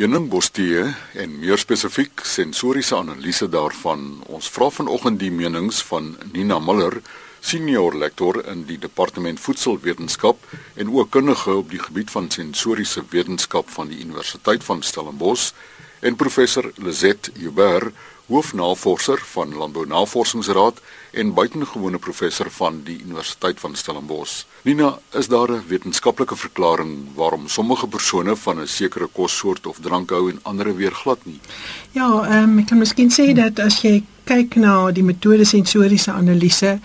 Heuningbostee en meer spesifiek sensoriese analise daarvan. Ons vra vanoggend die menings van Nina Miller, senior lektor in die departement voedselwetenskap en ook kundige op die gebied van sensoriese wetenskap van die Universiteit van Stellenbosch en professor Lizet Huber, hoofnavorser van Landbou Navorsingsraad en buitengewone professor van die Universiteit van Stellenbosch. Nina, is daar 'n wetenskaplike verklaring waarom sommige persone van 'n sekere kossoort of drank hou en ander weer glad nie? Ja, ehm um, ek kan miskien sê dat as jy kyk na die metode sensoriese analise,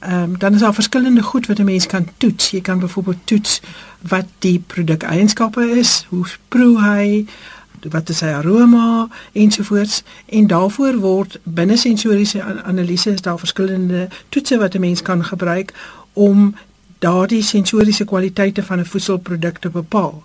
ehm um, dan is daar verskillende goed wat 'n mens kan toets. Jy kan byvoorbeeld toets wat die produkeienskappe is, hoe proe hy, wat is sy aroma ensovoorts en daarvoor word binne sensoriese analise is daar verskillende toetse wat 'n mens kan gebruik om daardie sensoriese kwaliteite van 'n voedselproduk te bepaal.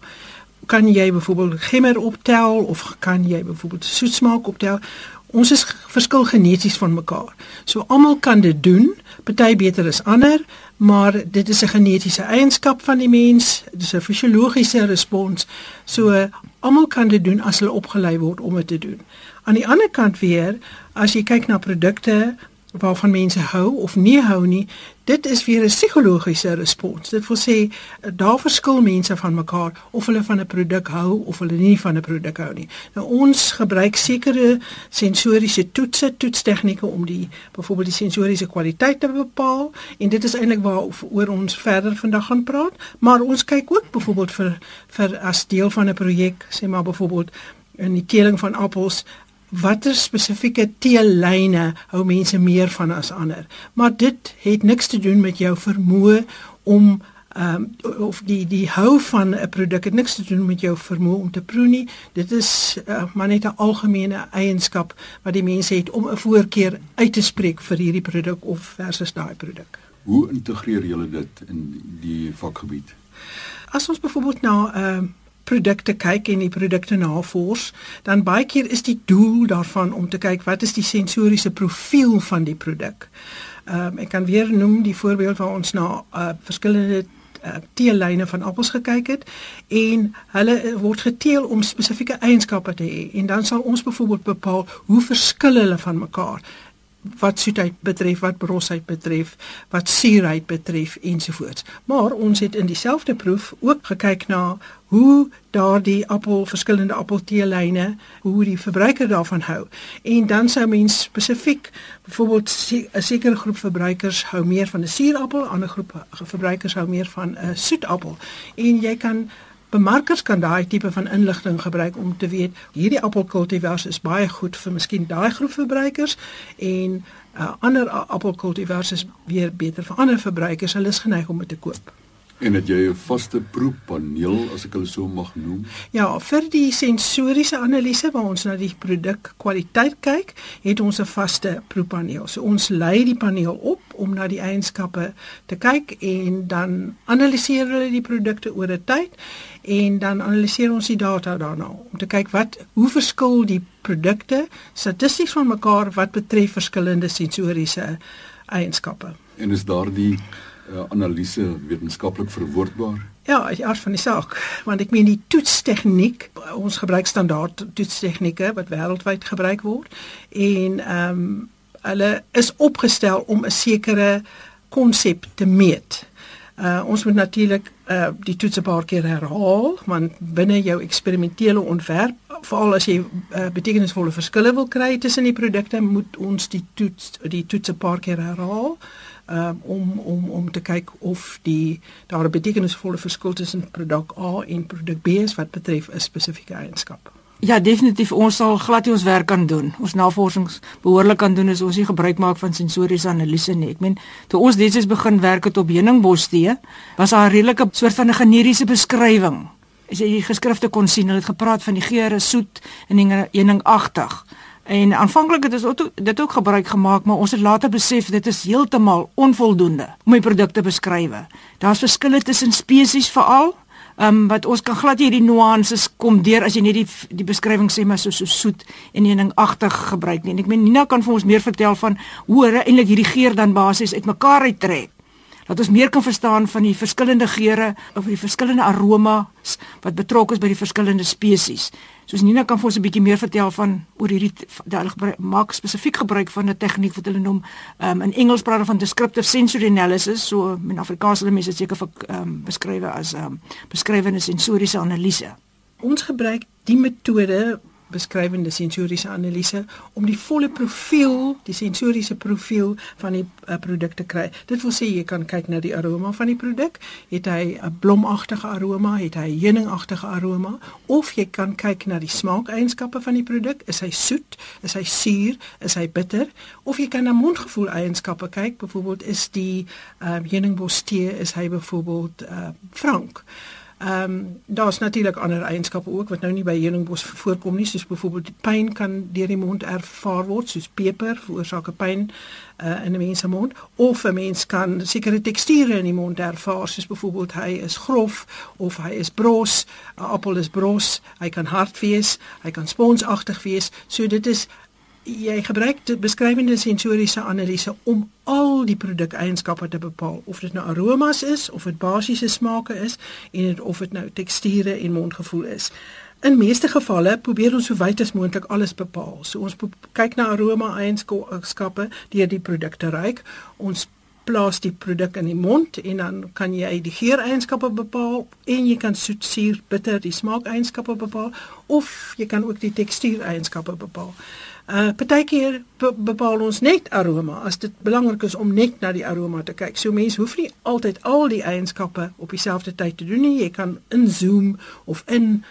Kan jy byvoorbeeld gemmer optel of kan jy byvoorbeeld soetsmaak optel? Ons is verskil geneties van mekaar. So almal kan dit doen, party beter as ander, maar dit is 'n genetiese eienskap van die mens, dit is 'n fisiologiese respons. So almal kan dit doen as hulle opgelei word om dit te doen. Aan die ander kant weer, as jy kyk na produkte waarvan mense hou of nie hou nie, dit is weer 'n psigologiese respons. Dit wil sê daar verskil mense van mekaar of hulle van 'n produk hou of hulle nie van 'n produk hou nie. Nou ons gebruik sekere sensoriese toetse, toetstegnieke om die byvoorbeeld die sensoriese kwaliteit te bepaal en dit is eintlik waaroor ons verder vandag gaan praat, maar ons kyk ook byvoorbeeld vir vir as deel van 'n projek, sê maar byvoorbeeld in die teeling van appels watter spesifieke teelyne hou mense meer van as ander. Maar dit het niks te doen met jou vermoë om ehm um, of die die hou van 'n produk het niks te doen met jou vermoë om te proe nie. Dit is uh, maar net 'n algemene eienskap wat die mense het om 'n voorkeur uit te spreek vir hierdie produk of versus daai produk. Hoe integreer julle dit in die vakgebied? As ons byvoorbeeld na ehm uh, produkte kyk en die produkte navors, dan baie keer is die doel daarvan om te kyk wat is die sensoriese profiel van die produk. Ehm um, ek kan weer noem die voorbeeld waar ons na uh, verskillende uh, teellyne van appels gekyk het en hulle word geteel om spesifieke eienskappe te hê en dan sal ons byvoorbeeld bepaal hoe verskil hulle van mekaar wat soetheid betref, wat brosheid betref, wat suurheid betref ensovoorts. Maar ons het in dieselfde proef ook gekyk na hoe daardie appel verskillende appelteelyne, hoe die verbruiker daarvan hou. En dan sou mens spesifiek byvoorbeeld 'n sekere groep verbruikers hou meer van 'n suurappel, 'n ander groep verbruikers hou meer van 'n soetappel. En jy kan bemarkers kan daai tipe van inligting gebruik om te weet hierdie appelkultivars is baie goed vir miskien daai groep verbruikers en uh, ander appelkultivars is weer beter vir ander verbruikers. Hulle is geneig om dit te koop. En het jy 'n vaste proefpaneel as ek hulle so mag noem? Ja, vir die sensoriese analise waar ons na die produk kwaliteit kyk, het ons 'n vaste proefpaneel. So ons lei die paneel op om na die eienskappe te kyk en dan analiseer hulle die produkte oor 'n tyd en dan analiseer ons die data daarna om te kyk wat hoe verskil die produkte statisties van mekaar wat betref verskillende sensoriese eienskappe. En is daardie uh, analise wetenskaplik verwoordbaar? Ja, ja, van die saak, want ek meen die toetstegniek, ons gebruik standaard toetstegnieke wat wêreldwyd gebruik word en ehm um, hulle is opgestel om 'n sekere konsep te meet. Uh ons moet natuurlik uh die toets 'n paar keer herhaal want binne jou eksperimentele ontwerp veral as jy uh, betekenisvolle verskille wil kry tussen die produkte moet ons die toets die toets 'n paar keer herhaal um, om om om te kyk of die daar 'n betekenisvolle verskil tussen produk A en produk B is wat betref 'n spesifieke eienskap. Ja, definitief ons sal glad nie ons werk kan doen. Ons navorsings behoorlik kan doen as ons nie gebruik maak van sensoriese analise nie. Ek meen, toe ons destyds begin werk het op heuningbostee, was daar 'n redelike soort van 'n generiese beskrywing. As jy die geskrifte kon sien, hulle het gepraat van die geure soet en heuningagtig. En aanvanklik het ons dit ook gebruik gemaak, maar ons het later besef dit is heeltemal onvoldoende om die produkte beskryf. Daar's verskille tussen spesies veral, ehm um, wat ons kan glad hierdie nuances kom deur as jy net die die beskrywing sê maar so so soet en eningagtig gebruik nie. En ek meen Nina kan vir ons meer vertel van hoe hulle eintlik hierdie geur dan basies uitmekaar uittrek. Dat ons meer kan verstaan van die verskillende geure of die verskillende aromas wat betrokke is by die verskillende spesies Soos Nina kan vir ons 'n bietjie meer vertel van oor hierdie hulle maak spesifiek gebruik van 'n tegniek wat hulle noem um, in Engels praat van descriptive sensory analysis, so in Afrikaans hulle mense seker vir um, beskryf as um, beskrywende sensoriese analise. Ons gebruik die metode beskrywende sensoriese analise om die volle profiel, die sensoriese profiel van die uh, produk te kry. Dit wil sê jy kan kyk na die aroma van die produk, het hy 'n blomagtige aroma, het hy 'n heuningagtige aroma, of jy kan kyk na die smaakeienskappe van die produk, is hy soet, is hy suur, is hy bitter, of jy kan na mondgevoel eienskappe kyk, byvoorbeeld is die uh, heuningbos tee is hy byvoorbeeld uh, frank. Ehm um, daar's natuurlik ander eienskappe ook wat nou nie by heuningbos voorkom nie, soos byvoorbeeld pyn kan deur die mond ervaar word, soos peper veroorsaak pyn uh, in 'n mens se mond, of 'n mens kan sekere teksture in die mond ervaar, soos byvoorbeeld hy is grof of hy is bros, 'n appel is bros, hy kan hard wees, hy kan sponsagtig wees. So dit is jy gebruik die beskrywende sensoriese analise om al die produkeienskappe te bepaal of dit nou aromas is of dit basiese smake is en het, of dit nou teksture en mondgevoel is. In meeste gevalle probeer ons so wyd as moontlik alles bepaal. So ons kyk na aroma eienskappe deur die produkte ruik. Ons plaas die produk in die mond en dan kan jy die geureienskappe bepaal en jy kan soet, suur, bitter, die smaakeienskappe bepaal of jy kan ook die tekstuureienskappe bepaal. Uh partykeer be bepaal ons net aroma as dit belangrik is om net na die aroma te kyk. So mense hoef nie altyd al die eienskappe op dieselfde tyd te doen nie. Jy kan inzoom of in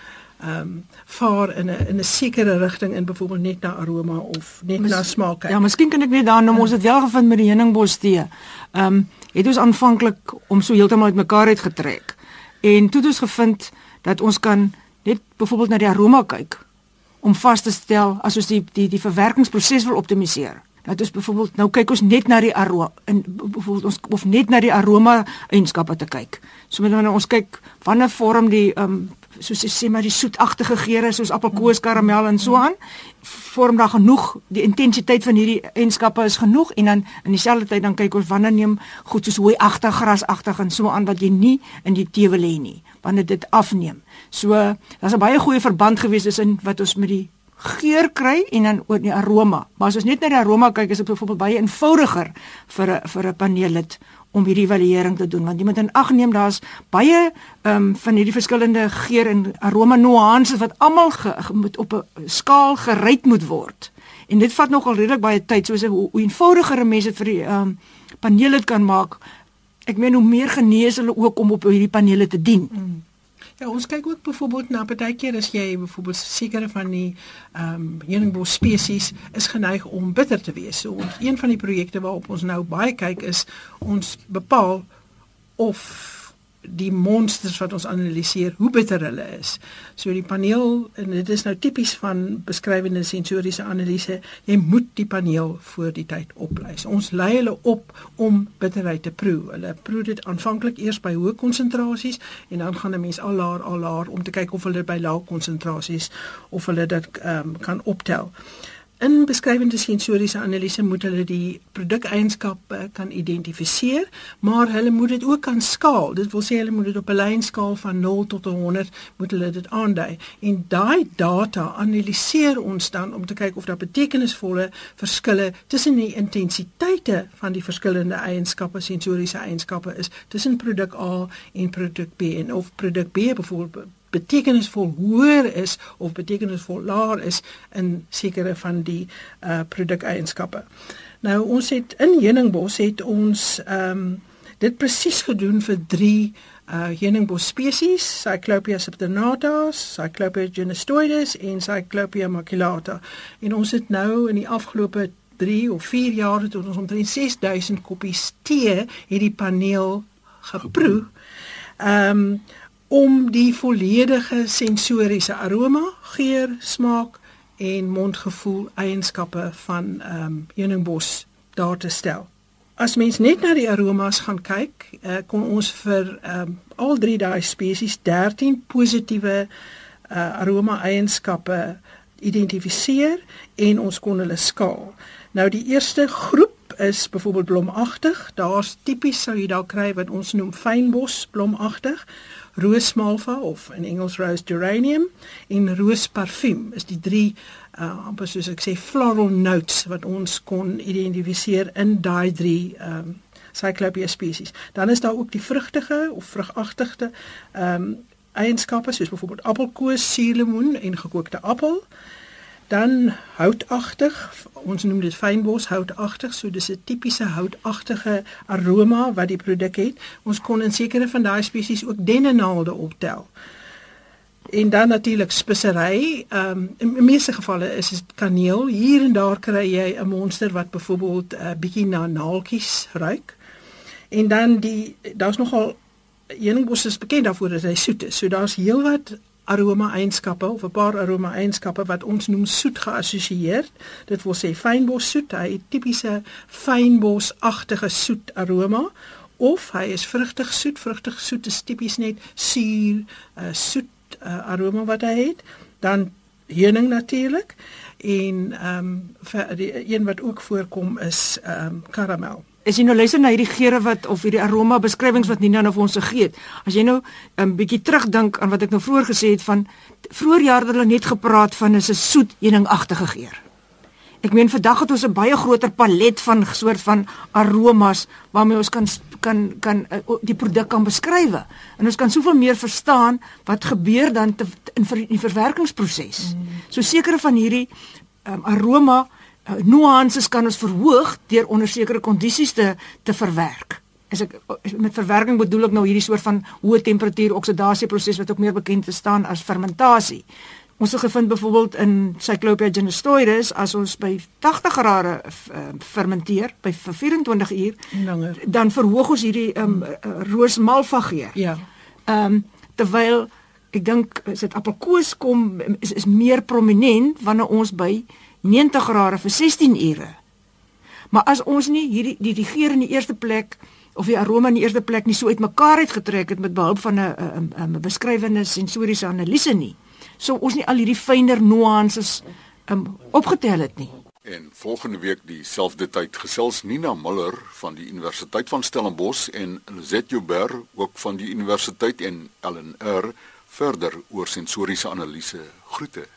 ehm um, vaar in 'n in 'n sekere rigting in byvoorbeeld net na aroma of net Mis, na smaak kyk. Ja, miskien kan ek net daarna ja. ons het wel gevind met die heuningbos tee. Ehm um, het ons aanvanklik om so heeltemal uitmekaar uit getrek. En toe het ons gevind dat ons kan net byvoorbeeld na die aroma kyk om vas te stel as ons die die die verwerkingsproses wil optimaliseer. Dat ons byvoorbeeld nou kyk ons net na die aroma in byvoorbeeld ons of net na die aroma eienskappe te kyk. So met nou ons kyk wanneer vorm die ehm um, soos jy sê maar die soetagtige geure soos appelkoos, karamel en so aan vorm daar genoeg die intensiteit van hierdie eienskappe is genoeg en dan in dieselfde tyd dan kyk ons wanneer neem goed soos hooi agter grasagtig en so aan wat jy nie in die tewe lê nie wanneer dit afneem. So daar's 'n baie goeie verband gewees tussen wat ons met die geur kry en dan oor die aroma. Maar as ons net na die aroma kyk, is dit byvoorbeeld baie eenvoudiger vir 'n vir 'n paneellid om hierdie evaluering te doen want jy moet in ag neem daar's baie ehm um, van hierdie verskillende geur en aroma nuances wat almal moet op 'n skaal gery moet word. En dit vat nogal redelik baie tyd soos 'n mens dit vir die ehm um, paneellid kan maak. Ek meen hoe meer genees hulle ook om op hierdie panele te dien. Mm. Ja, ons kyk ook byvoorbeeld na baie keer as jy byvoorbeeld sekere van die ehm um, heuningbos spesies is geneig om bitter te wees. So ons een van die projekte waarop ons nou baie kyk is ons bepaal of die monsters wat ons analiseer, hoe bitter hulle is. So die paneel en dit is nou tipies van beskrywende sensoriese analise, jy moet die paneel voor die tyd oplys. Ons lei hulle op om bitterheid te proe. Hulle proe dit aanvanklik eers by hoë konsentrasies en dan gaan 'n mens al laer al laer om te kyk of hulle by lae konsentrasies of hulle dit um, kan optel. In beskrywende sensoriese analise moet hulle die produkeienskappe kan identifiseer, maar hulle moet dit ook kan skaal. Dit wil sê hulle moet dit op 'n lynskaal van 0 tot 100 moet hulle dit aandui. En daai data analiseer ons dan om te kyk of daar betekenisvolle verskille tussen die intensiteite van die verskillende eienskappe, sensoriese eienskappe is tussen produk A en produk B en of produk B byvoorbeeld betekenisvol hoër is of betekenisvol laer is in sekere van die uh produkeienskappe. Nou ons het in heuningbos het ons ehm um, dit presies gedoen vir 3 uh heuningbos spesies, Cyclopia subternata, Cyclopia genestoides en Cyclopia maculata. En ons het nou in die afgelope 3 of 4 jaar het ons omtrent 6000 koppies tee het die paneel geproe. Ehm um, om die volledige sensoriese aroma, geur, smaak en mondgevoel eienskappe van ehm um, heuningbos daar te stel. As mens net na die aromas gaan kyk, uh, kon ons vir ehm um, al drie daai spesies 13 positiewe uh, aroma eienskappe identifiseer en ons kon hulle skaal. Nou die eerste groep is byvoorbeeld blomagtig. Daar's tipies sou jy dalk kry wat ons noem fynbos blomagtig roosmalva of in Engels rose geranium en roosparfuum is die drie uh amper soos ek sê floral notes wat ons kon identifiseer in daai drie um Cyclopia species. Dan is daar ook die vrugtige of vrugagtige um eienskappe soos byvoorbeeld appelkoos, suurlemoen en gekookte appel. Dan houtagtig, ons noem dit fynbos houtagtig, so dis 'n tipiese houtagtige aroma wat die produk het. Ons kon in sekere van daai spesies ook dennenaalde optel. En dan natuurlik spesery. Ehm um, in meeste gevalle is dit kaneel. Hier en daar kry jy 'n monster wat byvoorbeeld 'n uh, bietjie na naaltjies ruik. En dan die daar's nogal heuningbos is bekend daarvoor dat hy soet is. So daar's heelwat aroma eienskappe of 'n paar aroma eienskappe wat ons noem soet geassosieer. Dit wil sê fynbos soet, hy het tipiese fynbosagtige soet aroma of hy is vrugtig soet, vrugtig soet is tipies net suur, uh, soet uh, aroma wat hy het. Dan heuning natuurlik en ehm um, die een wat ook voorkom is ehm um, karamel. As jy nou luister na hierdie geure wat of hierdie aroma beskrywings wat Nina nou vir ons gegee het, as jy nou 'n um, bietjie terugdink aan wat ek nou vroeër gesê het van vroeër jare het hulle net gepraat van is 'n soet heuningagtige geur. Ek meen vandag het ons 'n baie groter palet van soort van aromas waarmee ons kan kan kan uh, die produk kan beskryf. En ons kan soveel meer verstaan wat gebeur dan te, in ver, die verwerkingsproses. Mm. So sekere van hierdie um, aroma nuances kan ons verhoog deur onder sekere kondisies te te verwerk. As ek met verwerking bedoel ek nou hierdie soort van hoë temperatuur oksidasie proses wat ook meer bekend staan as fermentasie. Ons het gevind byvoorbeeld in Cyclopia genestoides as ons by 80 grade uh, fermenteer by 24 uur langer dan verhoog ons hierdie um, roosmalva geur. Ja. Ehm um, terwyl ek dink is dit appelkoos kom is is meer prominent wanneer ons by 90 grade vir 16 ure. Maar as ons nie hierdie die, die geur in die eerste plek of die aroma in die eerste plek nie so uitmekaar uitgetrek het met behulp van 'n 'n 'n beskrywende sensoriese analise nie, sou ons nie al hierdie fynere nuances um, opgetel het nie. En volgende week dieselfde tyd gesels Nina Muller van die Universiteit van Stellenbosch en Lizet Joubert ook van die Universiteit en Ellen R verder oor sensoriese analise. Groete.